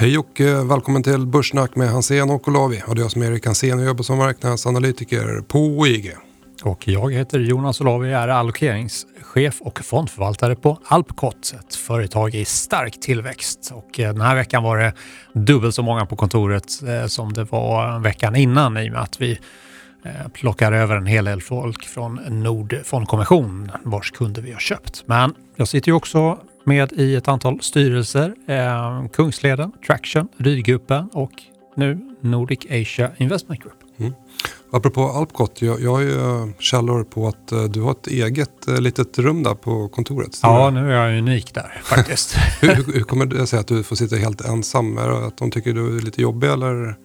Hej och välkommen till Börssnack med Hansen och Olavi. Och det är jag som är Erik Hansen och jobbar som marknadsanalytiker på IG. Och jag heter Jonas Olavi, är allokeringschef och fondförvaltare på Alpcot, ett företag i stark tillväxt. Och eh, den här veckan var det dubbelt så många på kontoret eh, som det var veckan innan i och med att vi eh, plockar över en hel del folk från Nord fondkommission vars kunder vi har köpt. Men jag sitter ju också med i ett antal styrelser. Eh, Kungsleden, Traction, Rydgruppen och nu Nordic Asia Investment Group. Mm. Apropå Alpcot, jag, jag har ju eh, källor på att uh, du har ett eget uh, litet rum där på kontoret. Ja, nu är jag unik där faktiskt. hur, hur, hur, kommer det sig att du får sitta helt ensam? Är det att de tycker du är lite jobbig eller?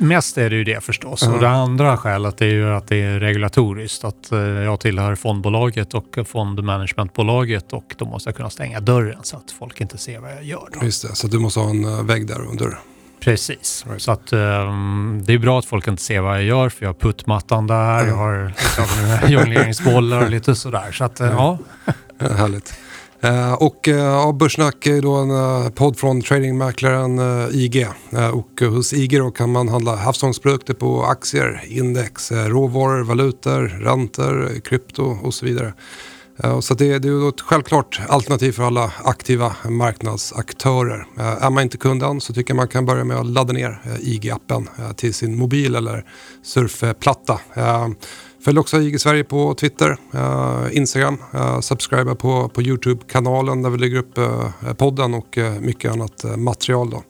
Mest är det ju det förstås. Mm. Och det andra skälet är ju att det är regulatoriskt. Att eh, jag tillhör fondbolaget och fondmanagementbolaget och då måste jag kunna stänga dörren så att folk inte ser vad jag gör. Då. Just det, så du måste ha en eh, vägg där under. Precis, right. så att um, det är bra att folk inte ser vad jag gör för jag har puttmattan där, mm. jag har liksom, jongleringsbollar och lite sådär. Så att, ja. ja. Härligt. Eh, och eh, ja, Börssnack är då en eh, podd från tradingmäklaren IG. och hos IG då kan man handla havsångsprodukter på aktier, index, råvaror, valutor, räntor, krypto och så vidare. Så det, det är ett självklart alternativ för alla aktiva marknadsaktörer. Är man inte kund än så tycker jag man kan börja med att ladda ner IG-appen till sin mobil eller surfplatta. Följ också IG Sverige på Twitter, eh, Instagram, eh, subscriba på, på YouTube-kanalen där vi lägger upp eh, podden och mycket annat material. Då.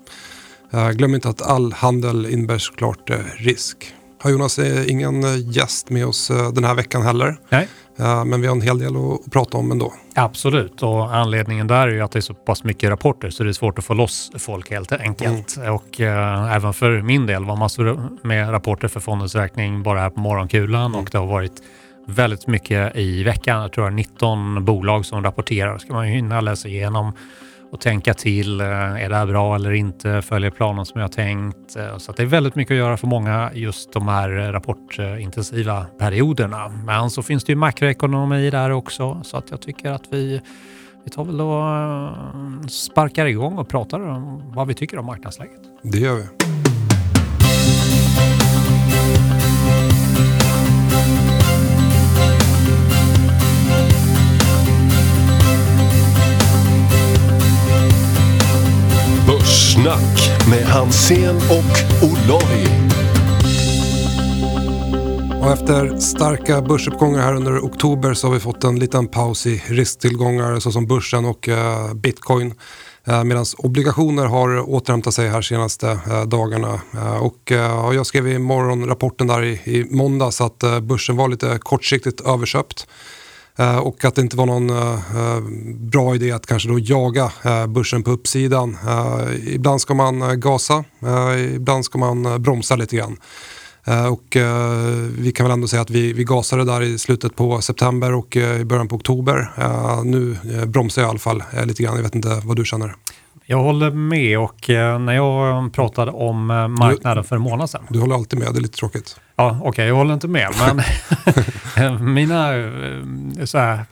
glöm inte att all handel innebär såklart risk. Jonas Jonas ingen gäst med oss den här veckan heller. Nej. Men vi har en hel del att prata om ändå. Absolut, och anledningen där är ju att det är så pass mycket rapporter så det är svårt att få loss folk helt enkelt. Mm. Och eh, även för min del var massor med rapporter för fondens räkning bara här på morgonkulan mm. och det har varit väldigt mycket i veckan. Jag tror det är 19 bolag som rapporterar. ska man ju hinna läsa igenom och tänka till. Eh, är det här bra eller inte? Följer planen som jag tänkt? Eh, så det är väldigt mycket att göra för många just de här eh, rapportintensiva perioderna. Men så finns det ju makroekonomi där också så att jag tycker att vi vi tar väl och sparkar igång och pratar om vad vi tycker om marknadsläget. Det gör vi. Snack med Hansen och Olavi. Och efter starka börsuppgångar här under oktober så har vi fått en liten paus i risktillgångar såsom börsen och eh, bitcoin. Eh, Medan obligationer har återhämtat sig här senaste eh, dagarna. Eh, eh, och jag skrev i morgonrapporten där i, i måndags att eh, börsen var lite kortsiktigt överköpt. Eh, och att det inte var någon eh, eh, bra idé att kanske då jaga börsen på uppsidan. ibland ska man gasa, ibland ska man bromsa lite grann. Och vi kan väl ändå säga att vi, vi gasade där i slutet på september och i början på oktober. Nu bromsar jag i alla fall lite grann. Jag vet inte vad du känner. Jag håller med och när jag pratade om marknaden för en månad sedan. Du håller alltid med, det är lite tråkigt. Ja, okej, okay, jag håller inte med, men mina, eh, så här,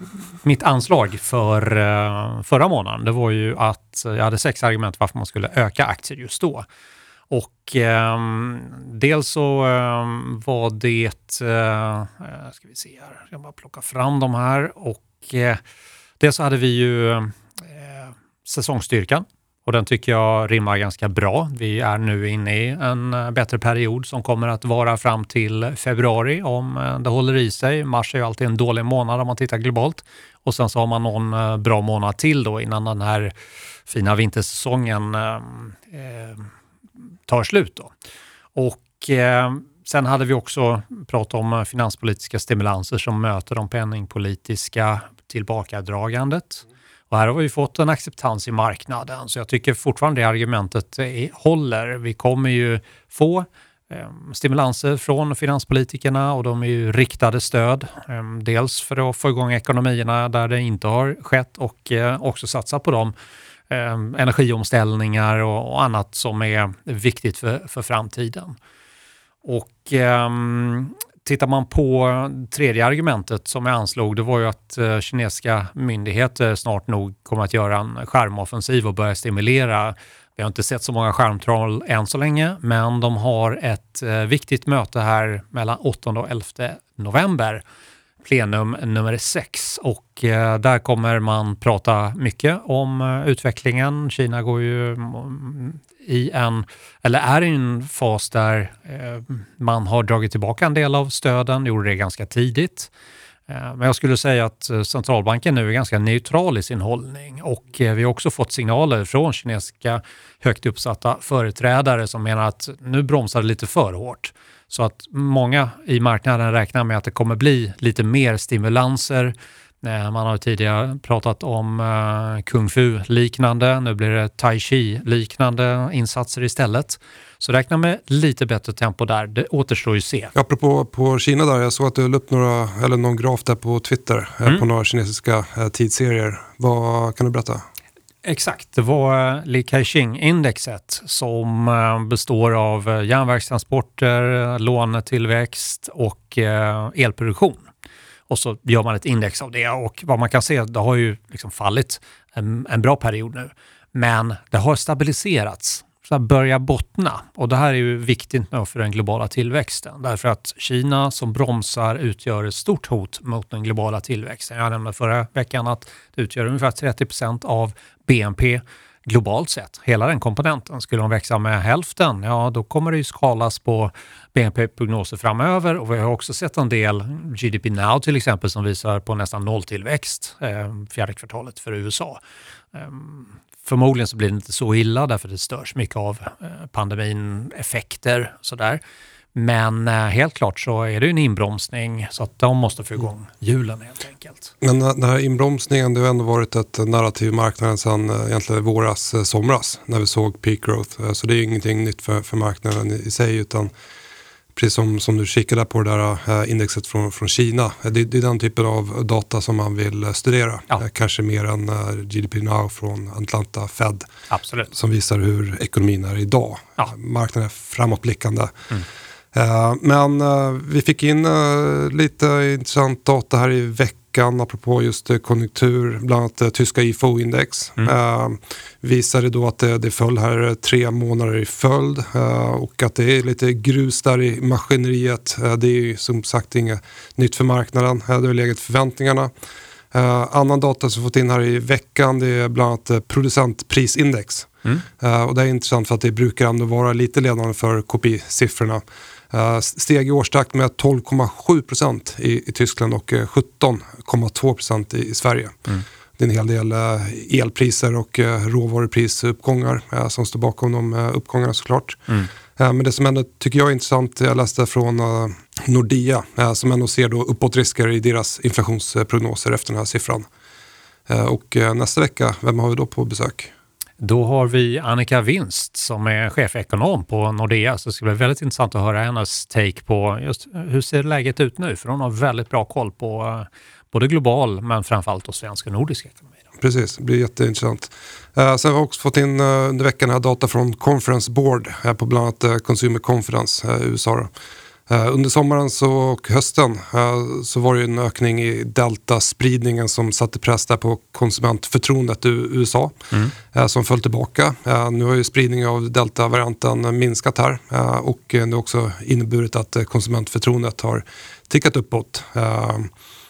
mitt anslag för uh, förra månaden, det var ju att jag hade sex argument varför man skulle öka aktier just då. Och um, dels så um, var det, uh, ska vi se här, jag bara plocka fram de här och uh, dels så hade vi ju uh, säsongsstyrkan och den tycker jag rimmar ganska bra. Vi är nu inne i en eh, bättre period som kommer att vara fram till februari om eh, det håller i sig. Mars är ju alltid en dålig månad om man tittar globalt och sen så har man någon eh, bra månad till då innan den här fina vintersäsongen eh, tar slut. Då. Och eh, Sen hade vi också pratat om finanspolitiska stimulanser som möter de penningpolitiska tillbakadragandet. Och här har vi fått en acceptans i marknaden, så jag tycker fortfarande det argumentet eh, håller. Vi kommer ju få ehm, stimulanser från finanspolitikerna och de är ju riktade stöd. Ehm, dels för att få igång ekonomierna där det inte har skett och eh, också satsa på de ehm, energiomställningar och annat som är viktigt för, för framtiden. Och Tittar man på tredje argumentet som jag anslog, det var ju att eh, kinesiska myndigheter snart nog kommer att göra en skärmoffensiv och börja stimulera. Vi har inte sett så många skärmtroll än så länge, men de har ett eh, viktigt möte här mellan 8 och 11 november plenum nummer 6 och eh, där kommer man prata mycket om eh, utvecklingen. Kina går ju mm, i en, eller är i en fas där eh, man har dragit tillbaka en del av stöden, gjorde det ganska tidigt. Eh, men jag skulle säga att eh, centralbanken nu är ganska neutral i sin hållning och eh, vi har också fått signaler från kinesiska högt uppsatta företrädare som menar att nu bromsar det lite för hårt. Så att många i marknaden räknar med att det kommer bli lite mer stimulanser. Eh, man har tidigare pratat om uh, kung fu-liknande, nu blir det tai chi-liknande insatser istället. Så räkna med lite bättre tempo där, det återstår ju att se. Apropå på Kina där, jag såg att du la upp några, eller någon graf där på Twitter eh, mm. på några kinesiska eh, tidsserier. Vad kan du berätta? Exakt, det var eh, Li Ka-Shing-indexet som eh, består av eh, järnvägstransporter, lånetillväxt och elproduktion. Och så gör man ett index av det och vad man kan se, det har ju liksom fallit en, en bra period nu. Men det har stabiliserats så börja bottna. Och det här är ju viktigt för den globala tillväxten. Därför att Kina som bromsar utgör ett stort hot mot den globala tillväxten. Jag nämnde förra veckan att det utgör ungefär 30 procent av BNP globalt sett. Hela den komponenten. Skulle de växa med hälften, ja då kommer det ju skalas på BNP-prognoser framöver och vi har också sett en del GDP Now till exempel som visar på nästan nolltillväxt eh, fjärde kvartalet för USA. Eh, Förmodligen så blir det inte så illa därför det störs mycket av eh, pandemin, effekter sådär. Men eh, helt klart så är det en inbromsning så att de måste få igång hjulen helt enkelt. Men den här inbromsningen det har ändå varit ett narrativ i marknaden sedan eh, egentligen våras, somras när vi såg peak growth. Så det är ingenting nytt för, för marknaden i sig utan precis som, som du kikade på det där indexet från, från Kina. Det, det, är den typen av data som man vill studera. Ja. Kanske mer än GDP Now från Atlanta Fed. Absolut. Som visar hur ekonomin är idag. Ja. Marknaden är framåtblickande. Mm. Men vi fick in lite intressant data här i veckan apropå just eh, konjunktur, bland annat eh, tyska IFO-index. Mm. Eh, visade då att det, det föll här tre månader i följd eh, och att det är lite grus där i maskineriet. Eh, det är ju som sagt inget nytt för marknaden, eh, det har legat förväntningarna. Eh, annan data som vi fått in här i veckan det är bland annat producentprisindex. Mm. och det är intressant för att det brukar ändå vara lite ledande för KPI-siffrorna. Eh, steg i årstakt med 12,7 procent i, i, Tyskland och 17,2 eh, procent i, i, Sverige. Mm. Det är en hel del eh, elpriser och råvaruprisuppgångar som står bakom de uppgångarna såklart. Mm. Men det som ändå tycker jag är intressant, jag läste från Nordea som ändå ser då uppåtrisker i deras inflationsprognoser efter den här siffran. Och nästa vecka, vem har vi då på besök? Då har vi Annika Winst som är chefekonom på Nordea, så det ska bli väldigt intressant att höra hennes take på just hur ser läget ut nu? För hon har väldigt bra koll på eh, både global men framförallt och svensk och nordisk ekonomi. Precis, det blir jätteintressant. Eh, sen har vi också fått in eh, under veckan här data från Conference Board här på bland annat Consumer Conference i USA. Då. Uh, under sommaren så, och hösten uh, så var det en ökning i deltaspridningen som satte press där på konsumentförtroendet i USA mm. uh, som föll tillbaka. nu har ju spridningen av deltavarianten minskat här och det har också inneburit att konsumentförtroendet har tickat uppåt.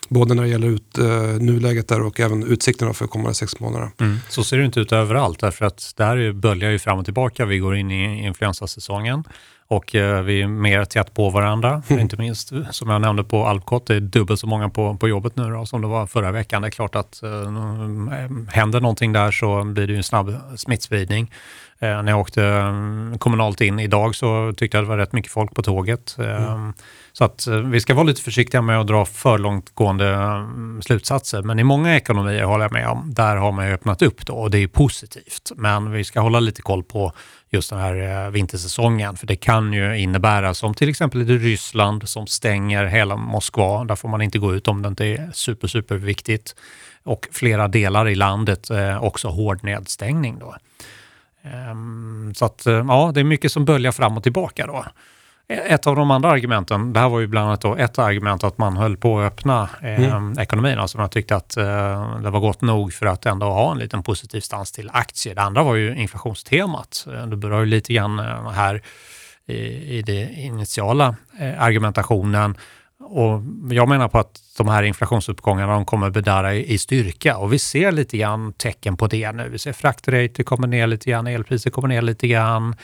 Både när det gäller ut, nuläget där och även utsikterna för kommande sex månader. Mm. Så ser det inte ut överallt därför att det här böljar ju fram och tillbaka. Vi går in i influensasäsongen och eh, vi är mer tätt på varandra. Mm. Inte minst som jag nämnde på Alpcot, det är dubbelt så många på, på jobbet nu då, som det var förra veckan. Det är klart att eh, händer någonting där så blir det ju en snabb smittspridning. Eh, när jag åkte mm, kommunalt in idag så tyckte jag det var rätt mycket folk på tåget. Eh, mm. Så att eh, vi ska vara lite försiktiga med att dra för långtgående mm, slutsatser. Men i många ekonomier håller jag med om, där har man öppnat upp då och det är positivt. Men vi ska hålla lite koll på just den här eh, vintersäsongen. För det kan ju innebära, som till exempel i Ryssland som stänger hela Moskva, där får man inte gå ut om det inte är super, super viktigt. Och flera delar i landet eh, också hård nedstängning då. Ehm, så att, eh, ja, det är mycket som böljar fram och tillbaka då ett av de andra argumenten, det här var ju bland annat då ett argument att man höll på att öppna eh, mm. ekonomin. Alltså man tyckte att eh, det var gott nog för att ändå ha en liten positiv stans till aktier. Det andra var ju inflationstemat. Eh, det berör ju lite grann eh, här i, i det initiala eh, argumentationen. Och jag menar på att de här inflationsuppgångarna de kommer bedarra i, i styrka och vi ser lite grann tecken på det nu. Vi ser fraktrater kommer ner lite grann, elpriser kommer ner lite grann.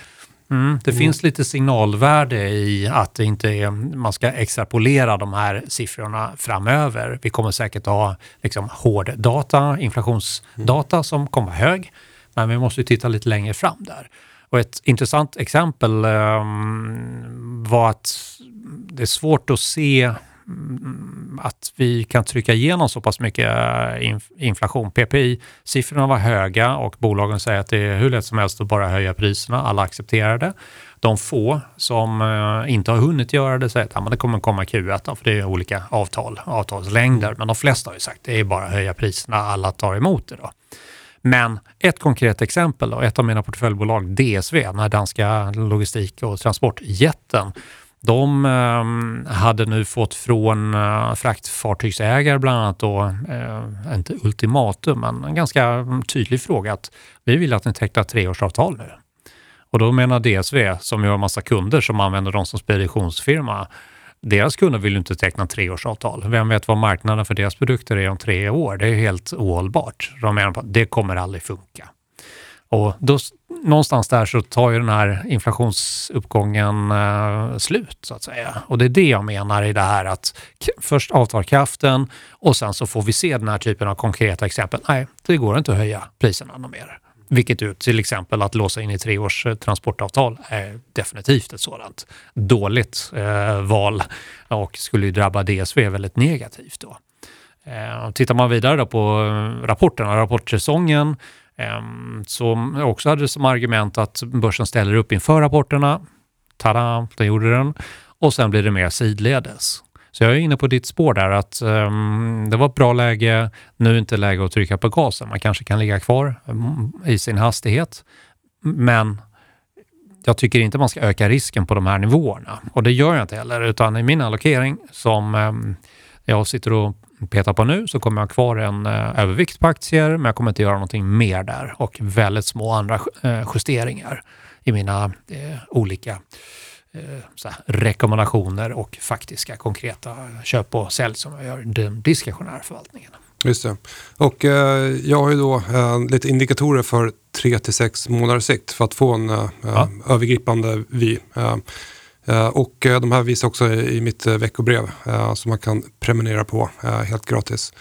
Mm, det mm. finns lite signalvärde i att det inte är, man ska extrapolera de här siffrorna framöver. Vi kommer säkert ha liksom, hård data, inflationsdata mm. som kommer hög, men vi måste titta lite längre fram där. Och ett intressant exempel um, var att det är svårt att se Mm, att vi kan trycka igenom så pass mycket eh, inflation. PPI-siffrorna var höga och bolagen säger att det är hur lätt som helst att bara höja priserna. Alla accepterar det. De få som eh, inte har hunnit göra det säger att ja, men det kommer komma Q1 för det är olika avtal, avtalslängder. Men de flesta har ju sagt att det är bara att höja priserna, alla tar emot det. Då. Men ett konkret exempel, då, ett av mina portföljbolag, DSV, den här danska logistik och transportjätten, de eh, hade nu fått från eh, fraktfartygsägare bland annat då, eh, inte ultimatum, men en ganska mm, tydlig fråga att vi vill att ni tecknar treårsavtal nu. Och då menar DSV, som ju har massa kunder som använder dem som speditionsfirma, deras kunder vill ju inte teckna treårsavtal. Vem vet vad marknaden för deras produkter är om tre år? Det är helt ohållbart. De menar på att det kommer aldrig funka. Och då, någonstans där så tar ju den här inflationsuppgången eh, slut, så att säga. Och det är det jag menar i det här att först avtar kraften och sen så får vi se den här typen av konkreta exempel. Nej, det går inte att höja priserna något mer. Vilket ju till exempel att låsa in i tre års eh, transportavtal är definitivt ett sådant dåligt eh, val och skulle ju drabba DSV väldigt negativt då. Eh, tittar man vidare då på eh, rapporterna, rapportsäsongen som också hade som argument att börsen ställer upp inför rapporterna. Tada, det gjorde den. Och sen blir det mer sidledes. Så jag är inne på ditt spår där att um, det var ett bra läge, nu är inte läge att trycka på gasen. Man kanske kan ligga kvar mm, i sin hastighet. Men jag tycker inte man ska öka risken på de här nivåerna. Och det gör jag inte heller, utan i min allokering som um, jag sitter och petar på nu så kommer jag ha kvar en eh, övervikt på aktier, men jag kommer inte göra någonting mer där och väldigt små andra eh, justeringar i mina eh, olika eh, här, rekommendationer och faktiska konkreta köp och sälj som jag gör den diskretionära förvaltningen. Just det. Och eh, jag har ju då eh, lite indikatorer för 3 till 6 månaders sikt för att få en eh, ja. övergripande vy. Eh, och eh, de här visar också i mitt eh, veckobrev som man kan prenumerera på helt gratis.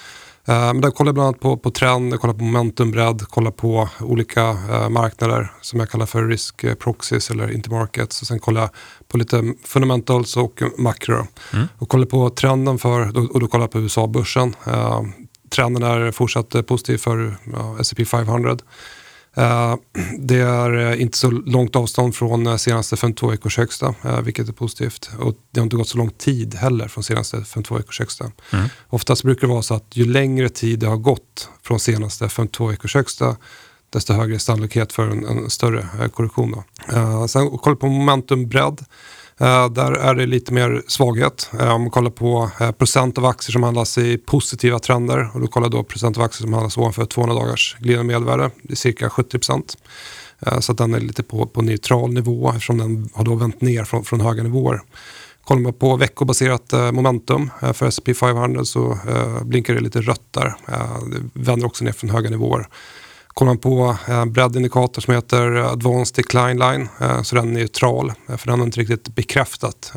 Men där kollar jag bland annat på, på trend, jag kollar på momentumbredd, kollar på olika marknader som jag kallar för risk proxies eller intermarkets. Och sen kollar jag på lite fundamentals och makro. Mm. Och kollar på trenden för, och då kollar jag på USA-börsen. Trenden är fortsatt positiv för ja, S&P 500. Eh, det är eh, inte så långt avstånd från eh, senaste 52 veckors högsta, vilket är positivt. Och det har inte gått så lång tid heller från senaste 52 veckors högsta. Mm. Oftast brukar det vara så att ju längre tid det har gått från senaste 52 veckors högsta, desto högre sannolikhet för en, en större korrektion. Då. Sen kolla på momentumbredd. Eh, där är det lite mer svaghet. Eh, om man kollar på eh, procent av aktier som handlas i positiva trender och då kollar då procent av aktier som handlas ovanför 200 dagars glidande medelvärde. Det är cirka 70 procent. Så att den är lite på, på neutral nivå eftersom den har då vänt ner från, från höga nivåer. Kollar man på veckobaserat momentum för S&P 500 så blinkar det lite rött där. Det vänder också ner från höga nivåer. Kollar man på en eh, breddindikator som heter Advanced Decline Line eh, så är den neutral eh, för den har inte riktigt bekräftat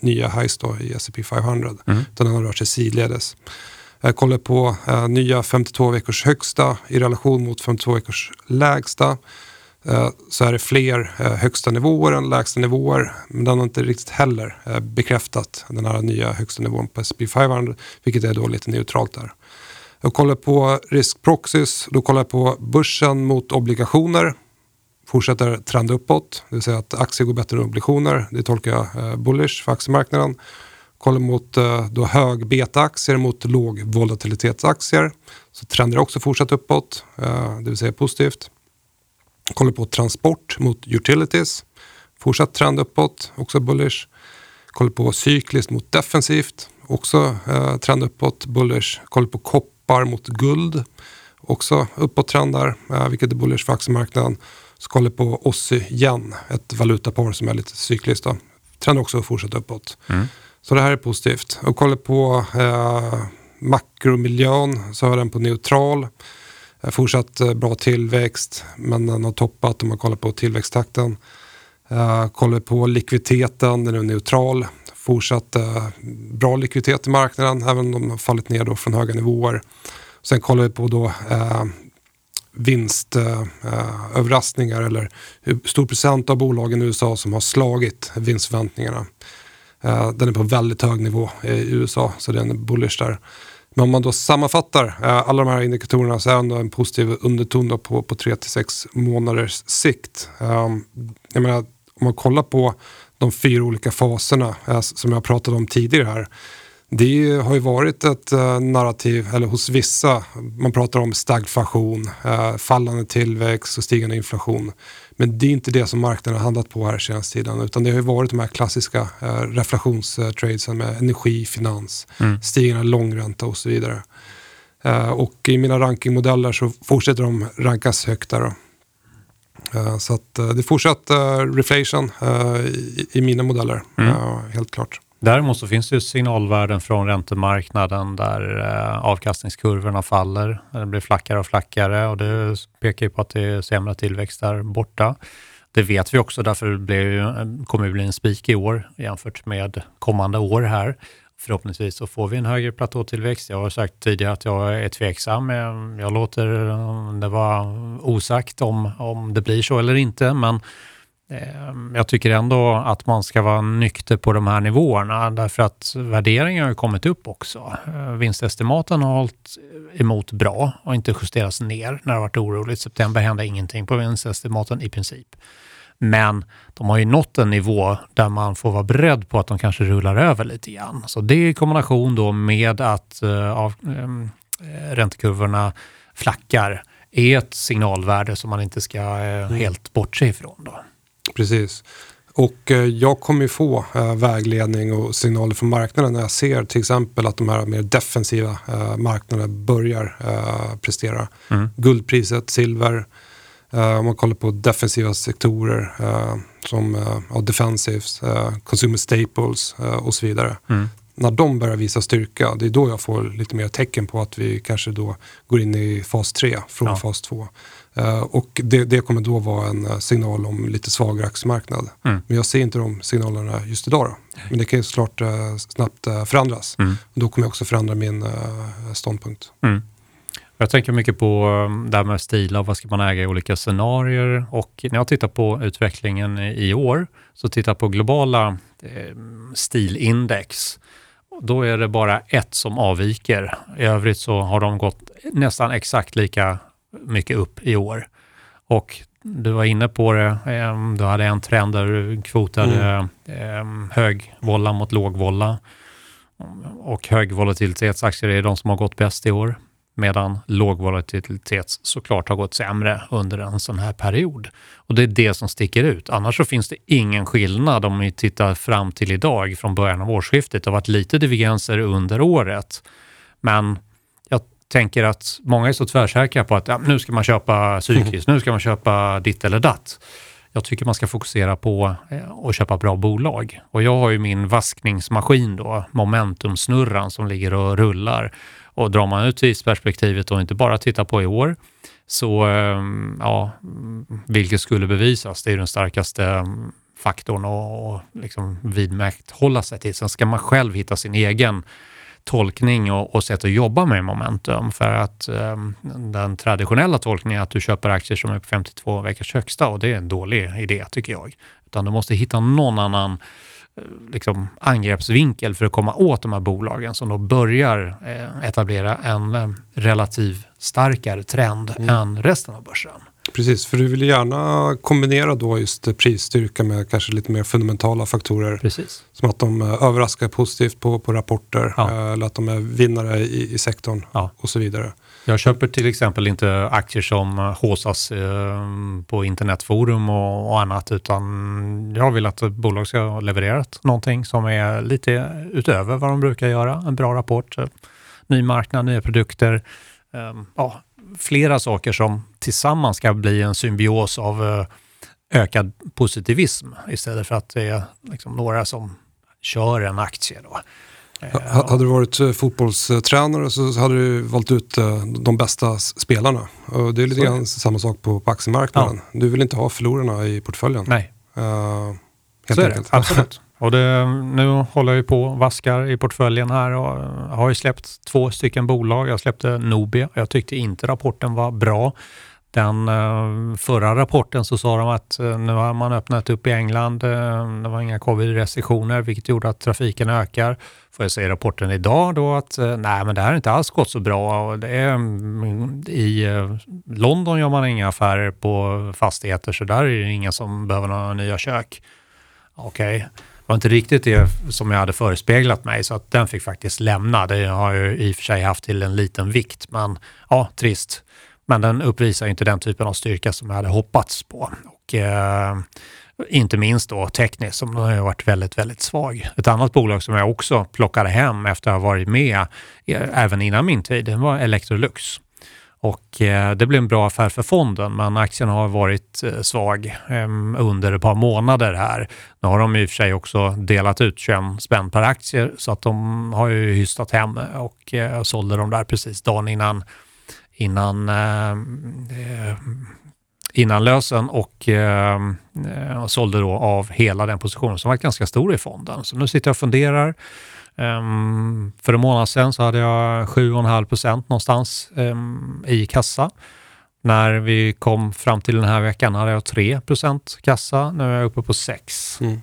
nya highs då i S&P 500 mm. utan den har rört sig sidledes. Jag kollar på nya 52 veckors högsta i relation mot 52 veckors lägsta så är det fler högsta nivåer än lägsta nivåer. Men den har inte riktigt heller bekräftat den här nya högsta nivån på S&P 500 vilket är då lite neutralt där. Jag kollar på riskproxys, då kollar jag på börsen mot obligationer. Fortsätter trenda uppåt, det vill säga att aktier går bättre än obligationer. Det tolkar jag eh, bullish för aktiemarknaden. Kollar mot eh, då hög beta-aktier mot låg volatilitetsaktier. Så trender också fortsatt uppåt, eh, det vill säga positivt. Kollar på transport mot utilities. fortsatt trend uppåt, också bullish. Kollar på cykliskt mot defensivt, också eh, trend uppåt, bullish. Kollar på koppar mot guld, också uppåt trend där, eh, vilket är bullish för aktiemarknaden. Så kollar på Aussie yen, ett valutapar som är lite cykliskt. Då. Trend också fortsatt uppåt. Mm. Så det här är positivt. Och kollar på eh, makromiljön så är den på neutral. Eh, fortsatt eh, bra tillväxt, men den har toppat om man kollar på tillväxttakten. Uh, kollar på likviditeten, den är neutral. Fortsatt eh, bra likviditet i marknaden, även om de har fallit ner då från höga nivåer. Sen kollar vi på då eh, vinstöverraskningar eh, eller hur stor procent av bolagen i USA som har slagit vinstförväntningarna. Den är på väldigt hög nivå i USA, så den är bullish där. Men om man då sammanfattar alla de här indikatorerna så är det ändå en positiv underton på, på 3-6 månaders sikt. Jag menar, om man kollar på de fyra olika faserna eh, som jag pratade om tidigare här. Det har ju varit ett eh, narrativ, eller hos vissa, man pratar om stagflation, eh, fallande tillväxt och stigande inflation. Men det är inte det som marknaden har handlat på här senaste tiden, utan det har ju varit de här klassiska reflationstradesen med energi, finans, mm. stigande långränta och så vidare. Och i mina rankingmodeller så fortsätter de rankas högt där. Då. Eh, så att eh, det är fortsatt eh, reflation i mina modeller, mm. helt klart. Däremot så finns det ju signalvärden från räntemarknaden där avkastningskurvorna faller. Det blir flackare och flackare och det pekar ju på att det är sämre tillväxt där borta. Det vet vi också, därför kommer det bli en spik i år jämfört med kommande år här förhoppningsvis så får vi en högre platåtillväxt. Jag har sagt tidigare att jag är tveksam. Jag låter det vara osagt om, om det blir så eller inte, men eh, jag tycker ändå att man ska vara nykter på de här nivåerna därför att värderingen har kommit upp också. Eh, vinstestimaten har hållit emot bra och inte justerats ner när det varit oroligt. September hände ingenting på vinstestimaten i princip. Men de har ju nått en nivå där man får vara beredd på att de kanske rullar över lite grann. Så det i kombination då med att uh, av, um, räntekurvorna flackar är ett signalvärde som man inte ska uh, helt bortse ifrån. Då. Precis. Och eh, jag kommer ju få eh, vägledning och signaler från marknaden när jag ser till exempel att de här mer defensiva eh, marknaderna börjar prestera. Mm. Guldpriset, silver, Uh, om man kollar på defensiva sektorer uh, som uh, defensives, consumer staples och så vidare. Mm. När de börjar visa styrka, det är då jag får lite mer tecken på att vi kanske då går in i fas 3 från ja. fas 2. och det, det, kommer då vara en signal om lite svagare aktiemarknad. Mm. Men jag ser inte de signalerna just idag. Då. Men det kan ju såklart snabbt förändras. Mm. Då kommer jag också förändra min ståndpunkt. Mm. Jag tänker mycket på um, det här med stilar, vad ska man äga i olika scenarier och när jag tittar på utvecklingen i år så tittar jag på globala eh, stilindex. Då är det bara ett som avviker. I övrigt så har de gått nästan exakt lika mycket upp i år. Och du var inne på det, eh, du hade en trend där du kvotade mm. eh, hög volla mot låg volla. Och högvolatilitetsaktier är de som har gått bäst i år medan låg volatilitet såklart har gått sämre under en sån här period. Och det är det som sticker ut. Annars så finns det ingen skillnad om vi tittar fram till idag från början av årsskiftet. Det har varit lite divergenser under året. Men jag tänker att många är så tvärsäkra på att ja, nu ska man köpa cykliskt, nu ska man köpa ditt eller datt. Jag tycker man ska fokusera på eh, att köpa bra bolag. Och jag har ju min vaskningsmaskin då, momentumsnurran som ligger och rullar. Och drar man ut tidsperspektivet och inte bara tittar på i år, så ehm, ja, vilket skulle bevisas, det är den starkaste ehm, faktorn att liksom vidmakthålla sig till. Sen ska man själv hitta sin egen tolkning och, och sätt att jobba med momentum. För att eh, den traditionella tolkningen är att du köper aktier som är på 52 veckors högsta och det är en dålig idé tycker jag. Utan du måste hitta någon annan liksom, angreppsvinkel för att komma åt de här bolagen som då börjar eh, etablera en eh, relativ starkare trend mm. än resten av börsen. Precis, för du vill gärna kombinera då just prisstyrka med kanske lite mer fundamentala faktorer. Precis. Som att de eh, överraskar positivt på, på rapporter ja. eller att de är vinnare i, i sektorn ja. och så vidare. Jag köper till exempel inte aktier som håsas eh, på internetforum och, annat, utan jag vill att ett bolag ska ha levererat någonting som är lite utöver vad de brukar göra. En bra rapport, eh, ny marknad, nya produkter, eh, ja, flera saker som tillsammans ska bli en symbios av ökad positivism istället för att det är liksom några som kör en aktie. Då. Eh, hade du varit eh, fotbollstränare så hade du valt ut eh, de bästa spelarna. Och det är lite grann samma sak på, på aktiemarknaden. Ja. Du vill inte ha förlorarna i portföljen. Nej. Uh, helt så enkelt. är det, absolut. Och det, nu håller jag på och vaskar i portföljen här och har ju släppt två stycken bolag. Jag släppte Nobia. Jag tyckte inte rapporten var bra. Den förra rapporten så sa de att nu har man öppnat upp i England. Det var inga covid-restriktioner vilket gjorde att trafiken ökar. Får jag säga i rapporten idag då att eh, nej men det här har inte alls gått så bra. Och det är, mm, I eh, London gör man inga affärer på fastigheter så där är det ingen som behöver några nya kök. Okej. Okay. Det var inte riktigt det som jag hade förespeglat mig så att den fick faktiskt lämna. Det har jag i och för sig haft till en liten vikt men ja, trist. Men den uppvisar inte den typen av styrka som jag hade hoppats på. Och, eh, inte minst då tekniskt som har varit väldigt, väldigt svag. Ett annat bolag som jag också plockade hem efter att ha varit med eh, även innan min tid, det var Electrolux. Och eh, det blev en bra affär för fonden, men aktien har varit eh, svag eh, under ett par månader här. Nu har de i och för sig också delat ut 21 spänn per aktie, så att de har ju hystat hem och eh, sålde de där precis dagen innan innan, ehm, eh, eh, eh, innan lösen och eh, sålde då av hela den positionen som var ganska stor i fonden. Så nu sitter jag och funderar. Um, för en månad sedan så hade jag 7,5 procent någonstans um, i kassa. När vi kom fram till den här veckan hade jag 3 procent kassa. Nu är jag uppe på 6. Mm.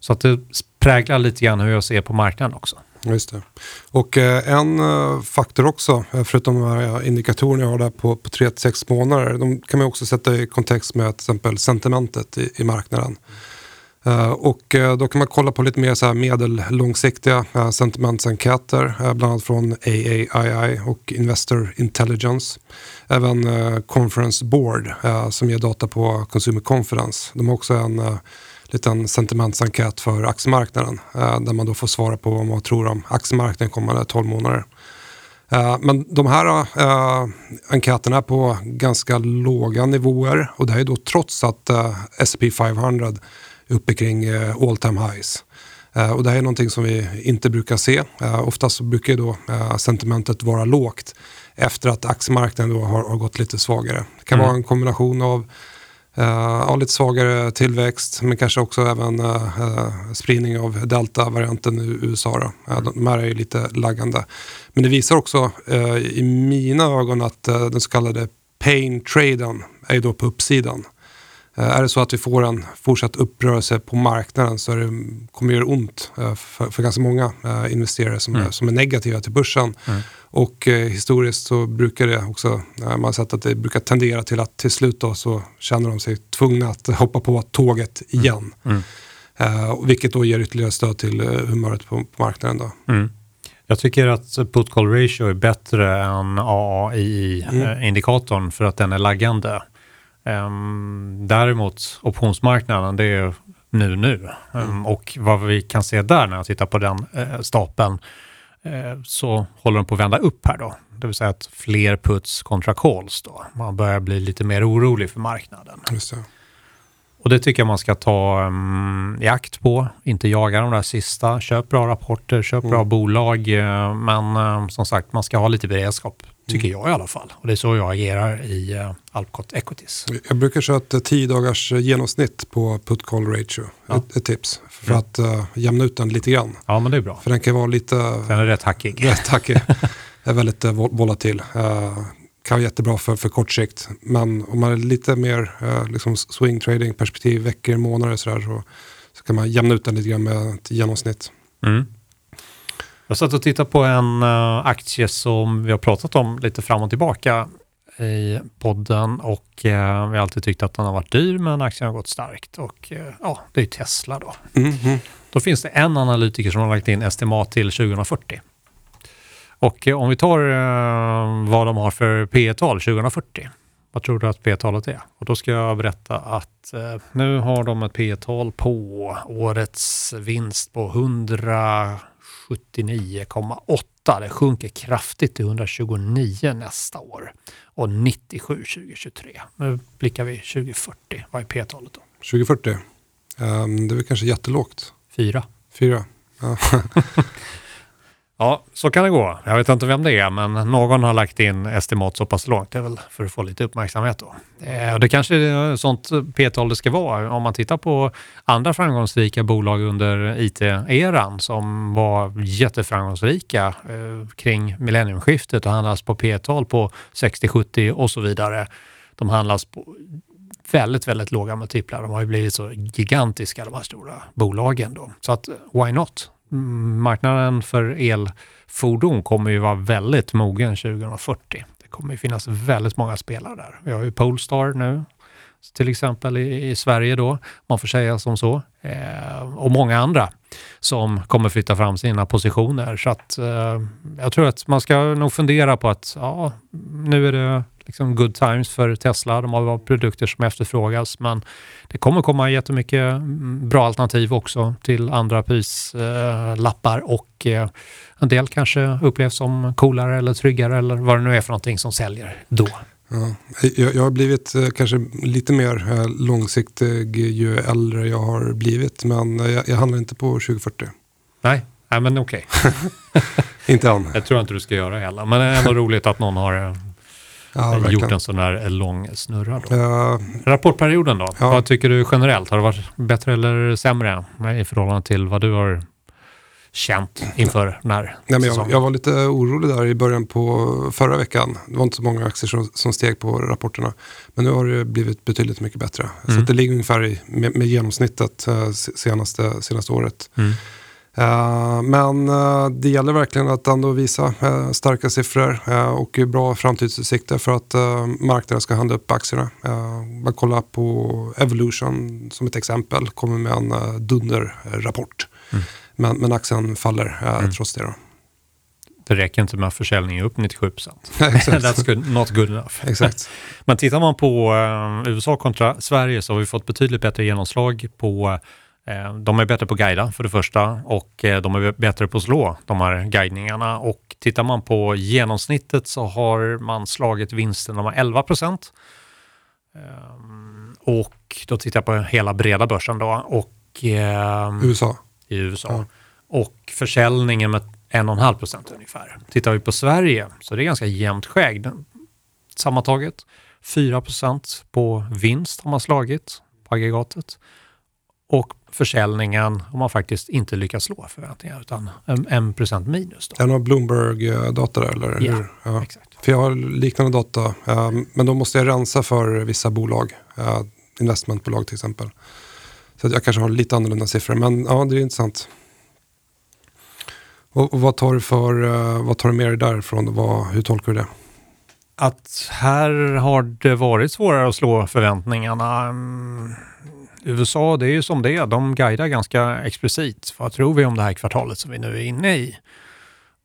Så att det präglar lite grann hur jag ser på marknaden också. Just det. Och eh, en eh, faktor också, eh, förutom de här indikatorerna jag har där på, på 3-6 månader, de kan man också sätta i kontext med till exempel sentimentet i, i marknaden. Och då kan man kolla på lite mer så här medellångsiktiga sentimentsenkäter, bland annat från AAII och Investor Intelligence. Även Conference Board som ger data på Consumer Confidence. De har också en liten sentimentsenkät för aktiemarknaden eh, där man då får svara på vad man tror om aktiemarknaden kommande 12 månader. Eh, men de här eh, enkäterna är på ganska låga nivåer och det är då trots att S&P 500 är uppe kring all time highs. Och det här är någonting som vi inte brukar se. Oftast brukar då sentimentet vara lågt efter att aktiemarknaden då har, har gått lite svagare. Det kan mm. vara en kombination av Uh, lite svagare tillväxt men kanske också även uh, spridning av delta-varianten i USA. Då. Uh, de här är ju lite laggande. Men det visar också i mina ögon att den så kallade pain-traden är då på uppsidan. Är det så att vi får en fortsatt upprörelse på marknaden så det, kommer det göra ont för, för ganska många investerare som, mm. är, som är negativa till börsen. Mm. Och eh, historiskt så brukar det också, eh, man har sett att det brukar tendera till att till slut då så känner de sig tvungna att hoppa på tåget mm. igen. Mm. Eh, vilket då ger ytterligare stöd till eh, humöret på, på marknaden. Då. Mm. Jag tycker att put call ratio är bättre än AAI-indikatorn mm. för att den är laggande. Um, däremot optionsmarknaden, det är nu nu. Um, och vad vi kan se där när jag tittar på den uh, stapeln Eh, så håller de på att vända upp här då. Det vill säga att fler puts kontra calls då. Man börjar bli lite mer orolig för marknaden. Det. Och det tycker jag man ska ta um, i akt på. Inte jaga de där sista. Köp bra rapporter, köp mm. bra bolag. Uh, men som sagt, man ska ha lite beredskap. Tycker mm. jag i alla fall. Och det är så jag agerar i uh, Alpcot Equities. Jag brukar köra ett 10 dagars genomsnitt på put call ratio. Ja. Ett, ett, tips. För mm. att uh, jämna ut den lite grann. Ja, men det är bra. För den kan vara lite... Den är rätt hackig. Rätt hackig. är väldigt uh, volatil. Uh, kan vara jättebra för, för kort sikt. Men om man är lite mer uh, liksom swing trading perspektiv, veckor, månader så, där, så, så kan man jämna ut den lite grann med ett genomsnitt. Mm. Jag satt och tittade på en uh, aktie som vi har pratat om lite fram och tillbaka i podden och uh, vi har alltid tyckt att den har varit dyr men aktien har gått starkt och uh, ja, det är Tesla då. Mm -hmm. Då finns det en analytiker som har lagt in estimat till 2040. Och eh, om vi tar eh, vad de har för P tal 2040. Vad tror du att P talet är? Och då ska jag berätta att eh, nu har de ett P tal på årets vinst på 179,8. Det sjunker kraftigt till 129 nästa år och 97 2023. Nu blickar vi 2040. Vad är P-talet då? 2040? Um, det är väl kanske jättelågt. Fyra. Fyra. Ja. Ja, så kan det gå. Jag vet inte vem det är, men någon har lagt in estimat så pass långt. Det är väl för att få lite uppmärksamhet då. Eh, det kanske är eh, sånt P-tal det ska vara. Om man tittar på andra framgångsrika bolag under IT-eran som var jätteframgångsrika eh, kring millenniumskiftet och handlas på P-tal på 60, 70 och så vidare. De handlas på väldigt, väldigt låga multiplar. De har ju blivit så gigantiska de här stora bolagen då. Så att eh, why not? Marknaden för elfordon kommer ju vara väldigt mogen 2040. Det kommer ju finnas väldigt många spelare där. Vi har ju Polestar nu, till exempel i, i Sverige då, man får säga som så. Eh, och många andra som kommer flytta fram sina positioner. Så att eh, jag tror att man ska nog fundera på att ja, nu är det liksom good times för Tesla. De har produkter som efterfrågas, men det kommer komma jättemycket mm, bra alternativ också till andra prislappar och eh, en del kanske upplevs som coolare eller tryggare eller vad det nu är för någonting som säljer då. Ja, jag, jag har blivit eh, kanske lite mer eh, långsiktig ju äldre jag har blivit, men jag, jag handlar inte på 2040. Nej, Nej men okej. Okay. inte än. Jag tror inte du ska göra heller, men det är ändå roligt att någon har ja, gjort en sån där lång snurra. Då. Ja. Rapportperioden då, ja. vad tycker du generellt? Har det varit bättre eller sämre i förhållande till vad du har känt inför den här Nej, men jag, jag, var lite orolig där i början på förra veckan. Det var inte så många aktier som, som steg på rapporterna. Men nu har det blivit betydligt mycket bättre. Mm. Så det ligger ungefär i, med, med genomsnittet uh, senaste, senaste året. Mm. Uh, men uh, det gäller verkligen att ändå visa uh, starka siffror och bra framtidsutsikter för att marknaden ska handla upp aktierna. Man kollar på Evolution som ett exempel, kommer med en dunderrapport. Mm. Men, men aktien faller mm. trots det. Då. Det räcker inte med att försäljningen är upp 97 That's good, not good enough. Exakt. Men tittar man på USA kontra Sverige så har vi fått betydligt bättre genomslag på Eh, de är bättre på att guida för det första och eh, de är bättre på att slå de här guidningarna. Och tittar man på genomsnittet så har man slagit vinsten med 11 procent. Ehm, och då tittar jag på hela breda börsen då. Och, ehm, USA? I USA. Ja. Och försäljningen med 1,5 procent ungefär. Tittar vi på Sverige så är det ganska jämnt skägg. Sammantaget 4 procent på vinst har man slagit på aggregatet. Och försäljningen har man faktiskt inte lyckats slå förväntningar utan en, en procent minus. Då. Är det någon Bloomberg-data där? Eller? Ja, ja, exakt. För jag har liknande data, eh, men då måste jag rensa för vissa bolag, eh, investmentbolag till exempel. Så jag kanske har lite annorlunda siffror, men ja, det är intressant. Och, och vad tar du för, eh, vad tar du med dig därifrån? Vad, hur tolkar du det? Att här har det varit svårare att slå förväntningarna. USA, det är ju som det är. De guidar ganska explicit. Vad tror vi om det här kvartalet som vi nu är inne i?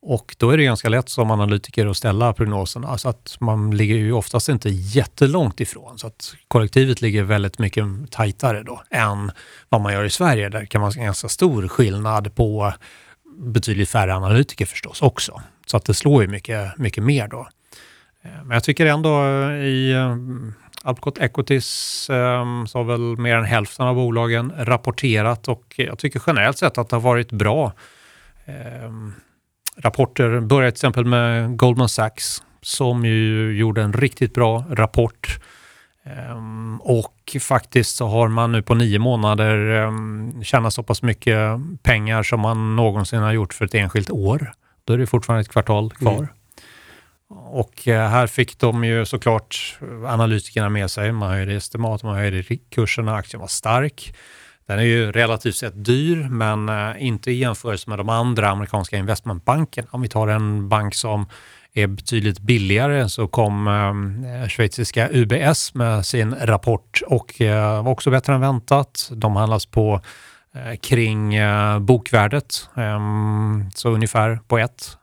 Och då är det ganska lätt som analytiker att ställa prognoserna. Så att man ligger ju oftast inte jättelångt ifrån. Så att kollektivet ligger väldigt mycket tajtare då än vad man gör i Sverige. Där kan man ha ganska stor skillnad på betydligt färre analytiker förstås också. Så att det slår ju mycket, mycket mer då. Eh, men jag tycker ändå i eh, Alpcot Equities um, så har väl mer än hälften av bolagen rapporterat och jag tycker generellt sett att det har varit bra um, rapporter. Började till exempel med Goldman Sachs som ju gjorde en riktigt bra rapport. Um, och faktiskt så har man nu på nio månader um, tjänat så pass mycket pengar som man någonsin har gjort för ett enskilt år. Då är det fortfarande ett kvartal kvar. Mm. Och eh, här fick de ju såklart eh, analytikerna med sig. Man höjde estimat, man höjde kurserna, aktien var stark. Den är ju relativt sett dyr, men eh, inte i jämförelse med de andra amerikanska investmentbankerna. Om vi tar en bank som är betydligt billigare så kom eh, schweiziska UBS med sin rapport och eh, var också bättre än väntat. De handlas på eh, kring eh, bokvärdet, ehm, så ungefär på ett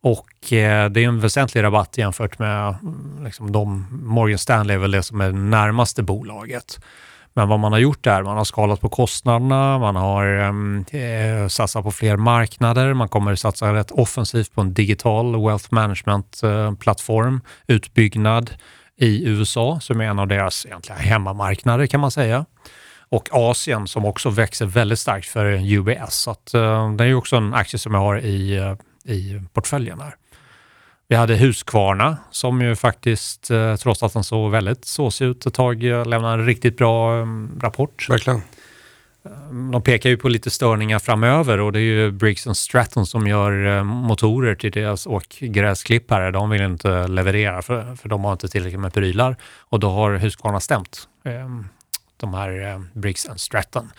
och eh, det är en väsentlig rabatt jämfört med mm, liksom, de, Morgan Stanley är väl det som är närmaste bolaget. Men vad man har gjort är man har skalat på kostnaderna, man har ehm, eh, satsat på fler marknader, man kommer satsa rätt offensivt på en digital wealth management-plattform, eh, utbyggnad i USA som är en av deras egentliga hemmamarknader kan man säga. Och Asien som också växer väldigt starkt för UBS. Så att, eh, det är också en aktie som jag har i, eh, i portföljen här. Vi hade Husqvarna som ju faktiskt, eh, trots att den såg väldigt såsig ut ett tag, eh, lämnade en riktigt bra mm, rapport. Verkligen. Eh, de pekar ju på lite störningar framöver och det är ju Briggs Stratton som gör motorer till deras åkgräsklippare. De vill inte leverera för, för de har inte tillräckligt med prylar och då har Husqvarna stämt de här Briggs Stratton.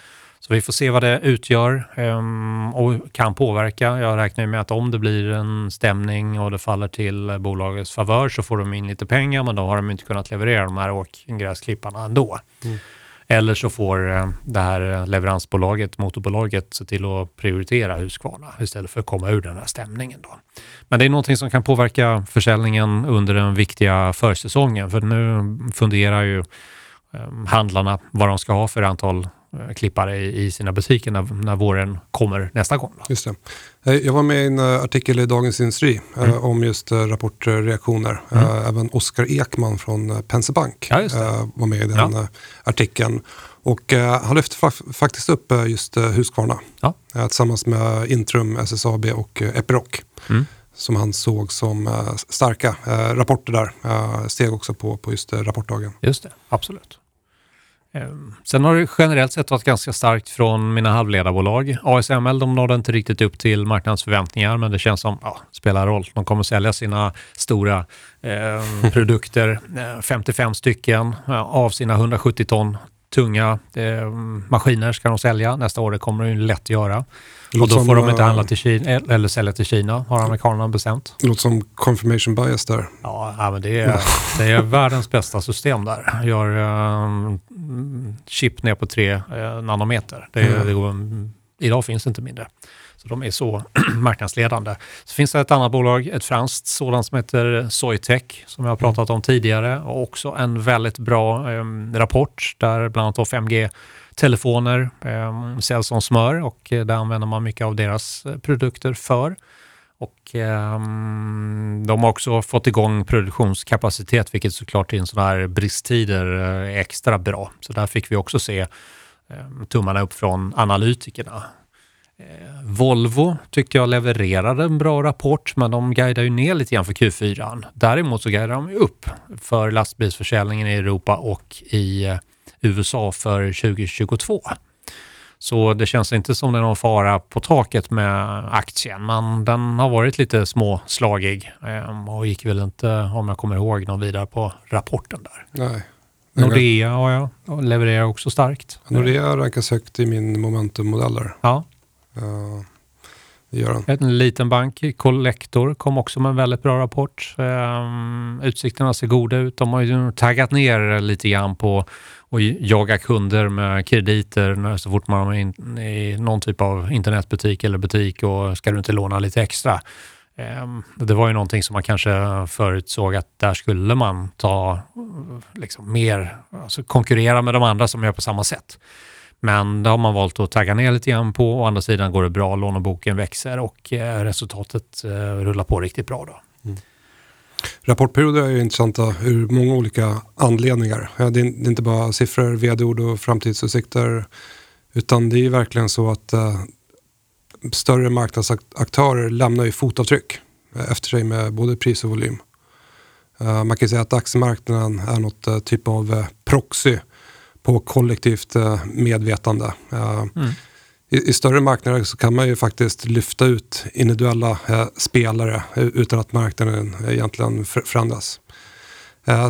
Så vi får se vad det utgör um, och kan påverka. Jag räknar med att om det blir en stämning och det faller till bolagets favör så får de in lite pengar men då har de inte kunnat leverera de här åkgräsklipparna ändå. Mm. Eller så får uh, det här leveransbolaget, motorbolaget, se till att prioritera Husqvarna istället för att komma ur den här stämningen. Då. Men det är någonting som kan påverka försäljningen under den viktiga försäsongen för nu funderar ju um, handlarna vad de ska ha för antal Eh, klippare i, sina butiker när, när våren kommer nästa gång. Då. Just det. Eh, jag var med i en eh, artikel i Dagens Industri mm. om just rapportreaktioner. Mm. Även Oskar Ekman från Penser Bank ja, var med i den ja. artikeln. Och han lyfte fa- faktiskt upp just Husqvarna ja. tillsammans med Intrum, SSAB och Epiroc. Mm. Som han såg som starka rapporter där. Steg också på, på just rapportdagen. Just det, absolut. Ehm, sen har det generellt sett varit ganska starkt från mina halvledarbolag. ASML de nådde inte riktigt upp till marknadens förväntningar men det känns som, ja, spelar roll. De kommer sälja sina stora eh, produkter, 55 stycken av sina 170 ton tunga eh, maskiner ska de sälja. Nästa år det kommer de lätt göra. Och då får de inte handla till Kina, eller sälja till Kina, har amerikanerna bestämt. Det låter som confirmation bias där. Ja, men det är, det är världens bästa system där. Gör uh, chip ner på tre uh, nanometer. Det, mm. det går, idag finns det inte mindre. Så de är så marknadsledande. Så finns det ett annat bolag, ett franskt sådant som heter Soytech, som jag har pratat om tidigare och också en väldigt bra eh, rapport där bland annat 5G telefoner eh, säljs som smör och eh, där använder man mycket av deras eh, produkter för. Och eh, de har också fått igång produktionskapacitet vilket såklart i en sån här bristtider eh, är extra bra. Så där fick vi också se Ehm, tummarna upp från analytikerna. Ehm, Volvo tyckte jag levererade en bra rapport, men de guidar ju ner lite grann för Q4. Däremot så guidar de upp för lastbilsförsäljningen i Europa och i eh, USA för 2022. Så det känns inte som det är någon fara på taket med aktien, men den har varit lite småslagig ehm, och gick väl inte, om jag kommer ihåg, någon vidare på rapporten där. Nej. Nordea har jag, levererar också starkt. Nordea rankas högt i min momentummodeller. Ja, Uh, det gör han. En liten bank, Collector, kom också med en väldigt bra rapport. Um, utsikterna ser goda ut. De har ju taggat ner lite grann på att jaga kunder med krediter så fort man är i någon typ av internetbutik eller butik och ska du inte låna lite extra. Ehm, det var ju någonting som man kanske förutsåg att där skulle man ta liksom mer, alltså konkurrera med de andra som gör på samma sätt. Men det har man valt att tagga ner lite grann på. Å andra sidan går det bra, låneboken växer och eh, resultatet eh, rullar på riktigt bra. Då. Mm. Rapportperioder är intressanta ur många olika anledningar. Det är inte bara siffror, vd-ord och framtidsutsikter. Utan det är verkligen så att eh, större marknadsaktörer lämnar ju fotavtryck efter sig med både pris och volym. Uh, man kan säga att aktiemarknaden är något uh, typ av proxy på kollektivt eh, medvetande. Eh, mm. I, I, större marknader så kan man ju faktiskt lyfta ut individuella eh, spelare utan att marknaden egentligen förändras.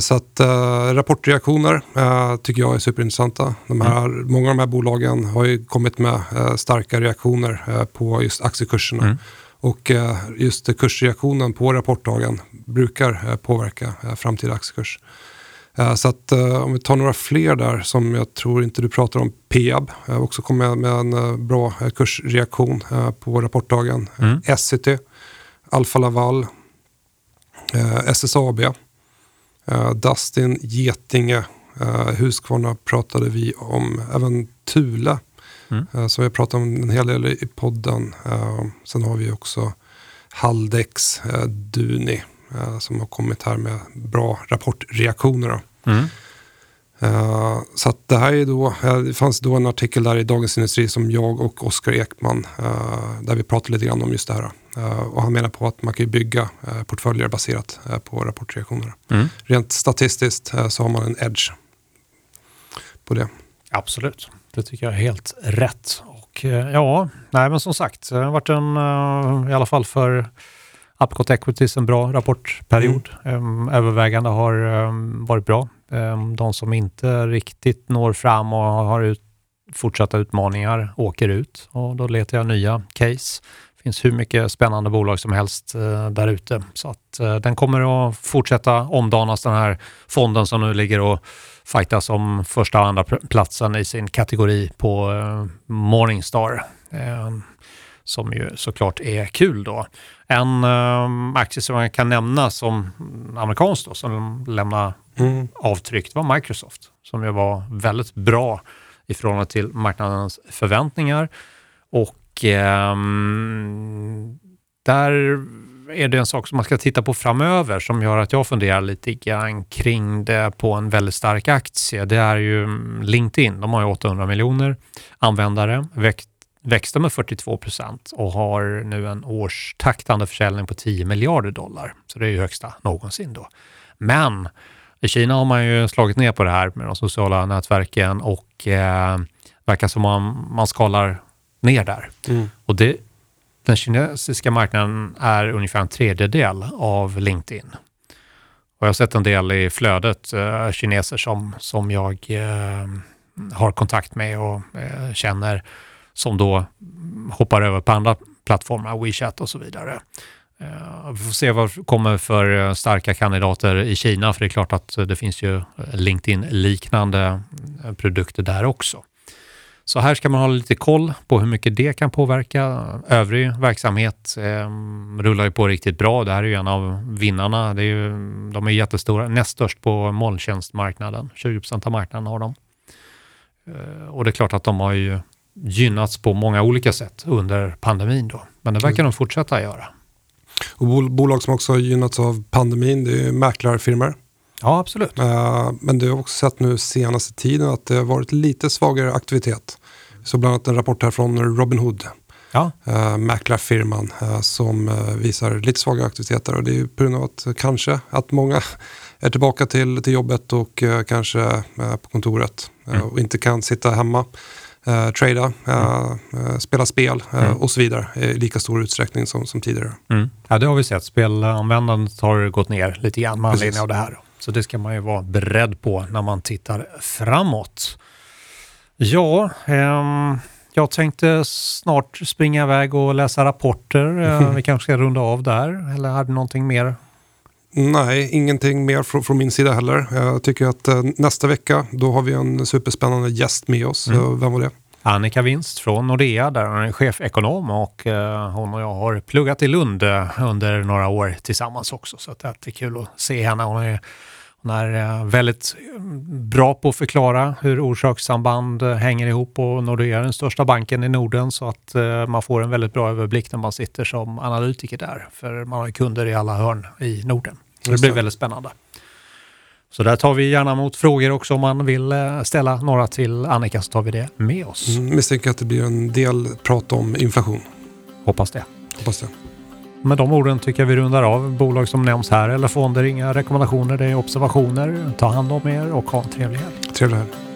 Så att äh, rapportreaktioner äh, tycker jag är superintressanta. De här, mm. Många av de här bolagen har ju kommit med äh, starka reaktioner på just aktiekurserna. Mm. Och just kursreaktionen på rapportdagen brukar påverka framtida aktiekurs. Eh, så att eh, om vi tar några fler där som jag tror inte du pratar om. Peab eh, också kom med, med en bra kursreaktion på rapportdagen. Mm. Essity Alfa Laval, eh, SSAB, eh, Dustin, Getinge, eh, Husqvarna pratade vi om, även Thule. Mm. Eh, som vi pratade om en hel del i podden. Eh, sen har vi också Haldex, eh, Duni eh, som har kommit här med bra rapportreaktioner. Mm. Eh, så det här är då, eh, det fanns då en artikel där i Dagens Industri som jag och Oskar Ekman, eh, där vi pratade lite grann om just det här. Eh, och han menar på att man kan bygga eh, portföljer baserat eh, på rapportreaktioner. Mm. Rent statistiskt så har man en edge på det. Absolut, det tycker jag är helt rätt. Och ja, nej men som sagt, det har varit en, i alla fall för Upcot Equities, en bra rapportperiod. Mm. Övervägande har eh, varit bra. Eh, De som inte riktigt når fram och har ut, fortsatta utmaningar åker ut och då letar jag nya case. Det finns hur mycket spännande bolag som helst eh, där ute. Så att eh, den kommer att fortsätta omdanas den här fonden som nu ligger och fightas om första och andra platsen i sin kategori på eh, Morningstar. Eh, som ju såklart är kul då. En eh, aktie som jag kan nämna som amerikansk då, som lämnar Mm. avtryck, var Microsoft som ju var väldigt bra i förhållande till marknadens förväntningar. Och eh, där är det en sak som man ska titta på framöver som gör att jag funderar lite grann kring det på en väldigt stark aktie. Det är ju mm, LinkedIn. De har ju 800 miljoner användare, växt, växte med 42 procent och har nu en årstaktande försäljning på 10 miljarder dollar. Så det är ju högsta någonsin då. Men i Kina har man ju slagit ner på det här med de sociala nätverken och eh, verkar som man, man skalar ner där. Mm. Och det, den kinesiska marknaden är ungefär en tredjedel av LinkedIn. Och jag har sett en del i flödet eh, kineser som, som jag eh, har kontakt med och eh, känner som då hoppar över på andra plattformar, WeChat och så vidare. Eh, vi får se vad det kommer för eh, starka kandidater i Kina, för det är klart att det finns ju LinkedIn-liknande eh, produkter där också. Så här ska man ha lite koll på hur mycket det kan påverka. Övrig verksamhet eh, rullar ju på riktigt bra. Det här är ju en av vinnarna. Det är ju, de är jättestora, näst störst på molntjänstmarknaden. 20% av marknaden har de. Eh, och det är klart att de har ju gynnats på många olika sätt under pandemin då. Men det verkar de fortsätta göra. Och bol- bolag som också har gynnats av pandemin, det är mäklarfirmor. Ja, absolut. Eh, Men du har också sett nu senaste tiden att det har varit lite svagare aktivitet. Så bland annat en rapport här från Robinhood, Ja, äh, mäklarfirman, eh, som eh, visar lite svagare aktiviteter. Och det är på grund av att kanske att många är tillbaka till, till jobbet och eh, kanske på kontoret Mm. och inte kan sitta hemma, eh, trada, eh, spela spel Mm. och så vidare i lika stor utsträckning som, som tidigare. mm. ja, det har vi sett. Spelanvändandet har gått ner lite grann med Precis. anledning av det här. Så det ska man ju vara beredd på när man tittar framåt. Ja, ehm, jag tänkte snart springa iväg och läsa rapporter. Eh, Vi kanske ska runda av där. Eller hade du någonting mer? Nej, ingenting mer från, från min sida heller. Jag tycker att eh, nästa vecka, då har vi en superspännande gäst med oss. Mm. Vem var det? Annika Winst från Nordea, där hon är chefekonom och eh, hon och jag har pluggat i Lund eh, under några år tillsammans också. Så att det är kul att se henne. Hon är, hon är eh, väldigt mm, bra på att förklara hur orsakssamband eh, hänger ihop och Nordea är den största banken i Norden så att eh, man får en väldigt bra överblick när man sitter som analytiker där. För man har ju kunder i alla hörn i Norden. Så det blir väldigt spännande. Så där tar vi gärna emot frågor också om man vill ställa några till Annika så tar vi det med oss. Mm, misstänker att det blir en del prat om inflation. Hoppas det. Hoppas det. Med de orden tycker jag vi rundar av. Bolag som nämns här eller fonder, inga rekommendationer, det är observationer. Ta hand om er och ha en trevlig helg. Trevlig helg.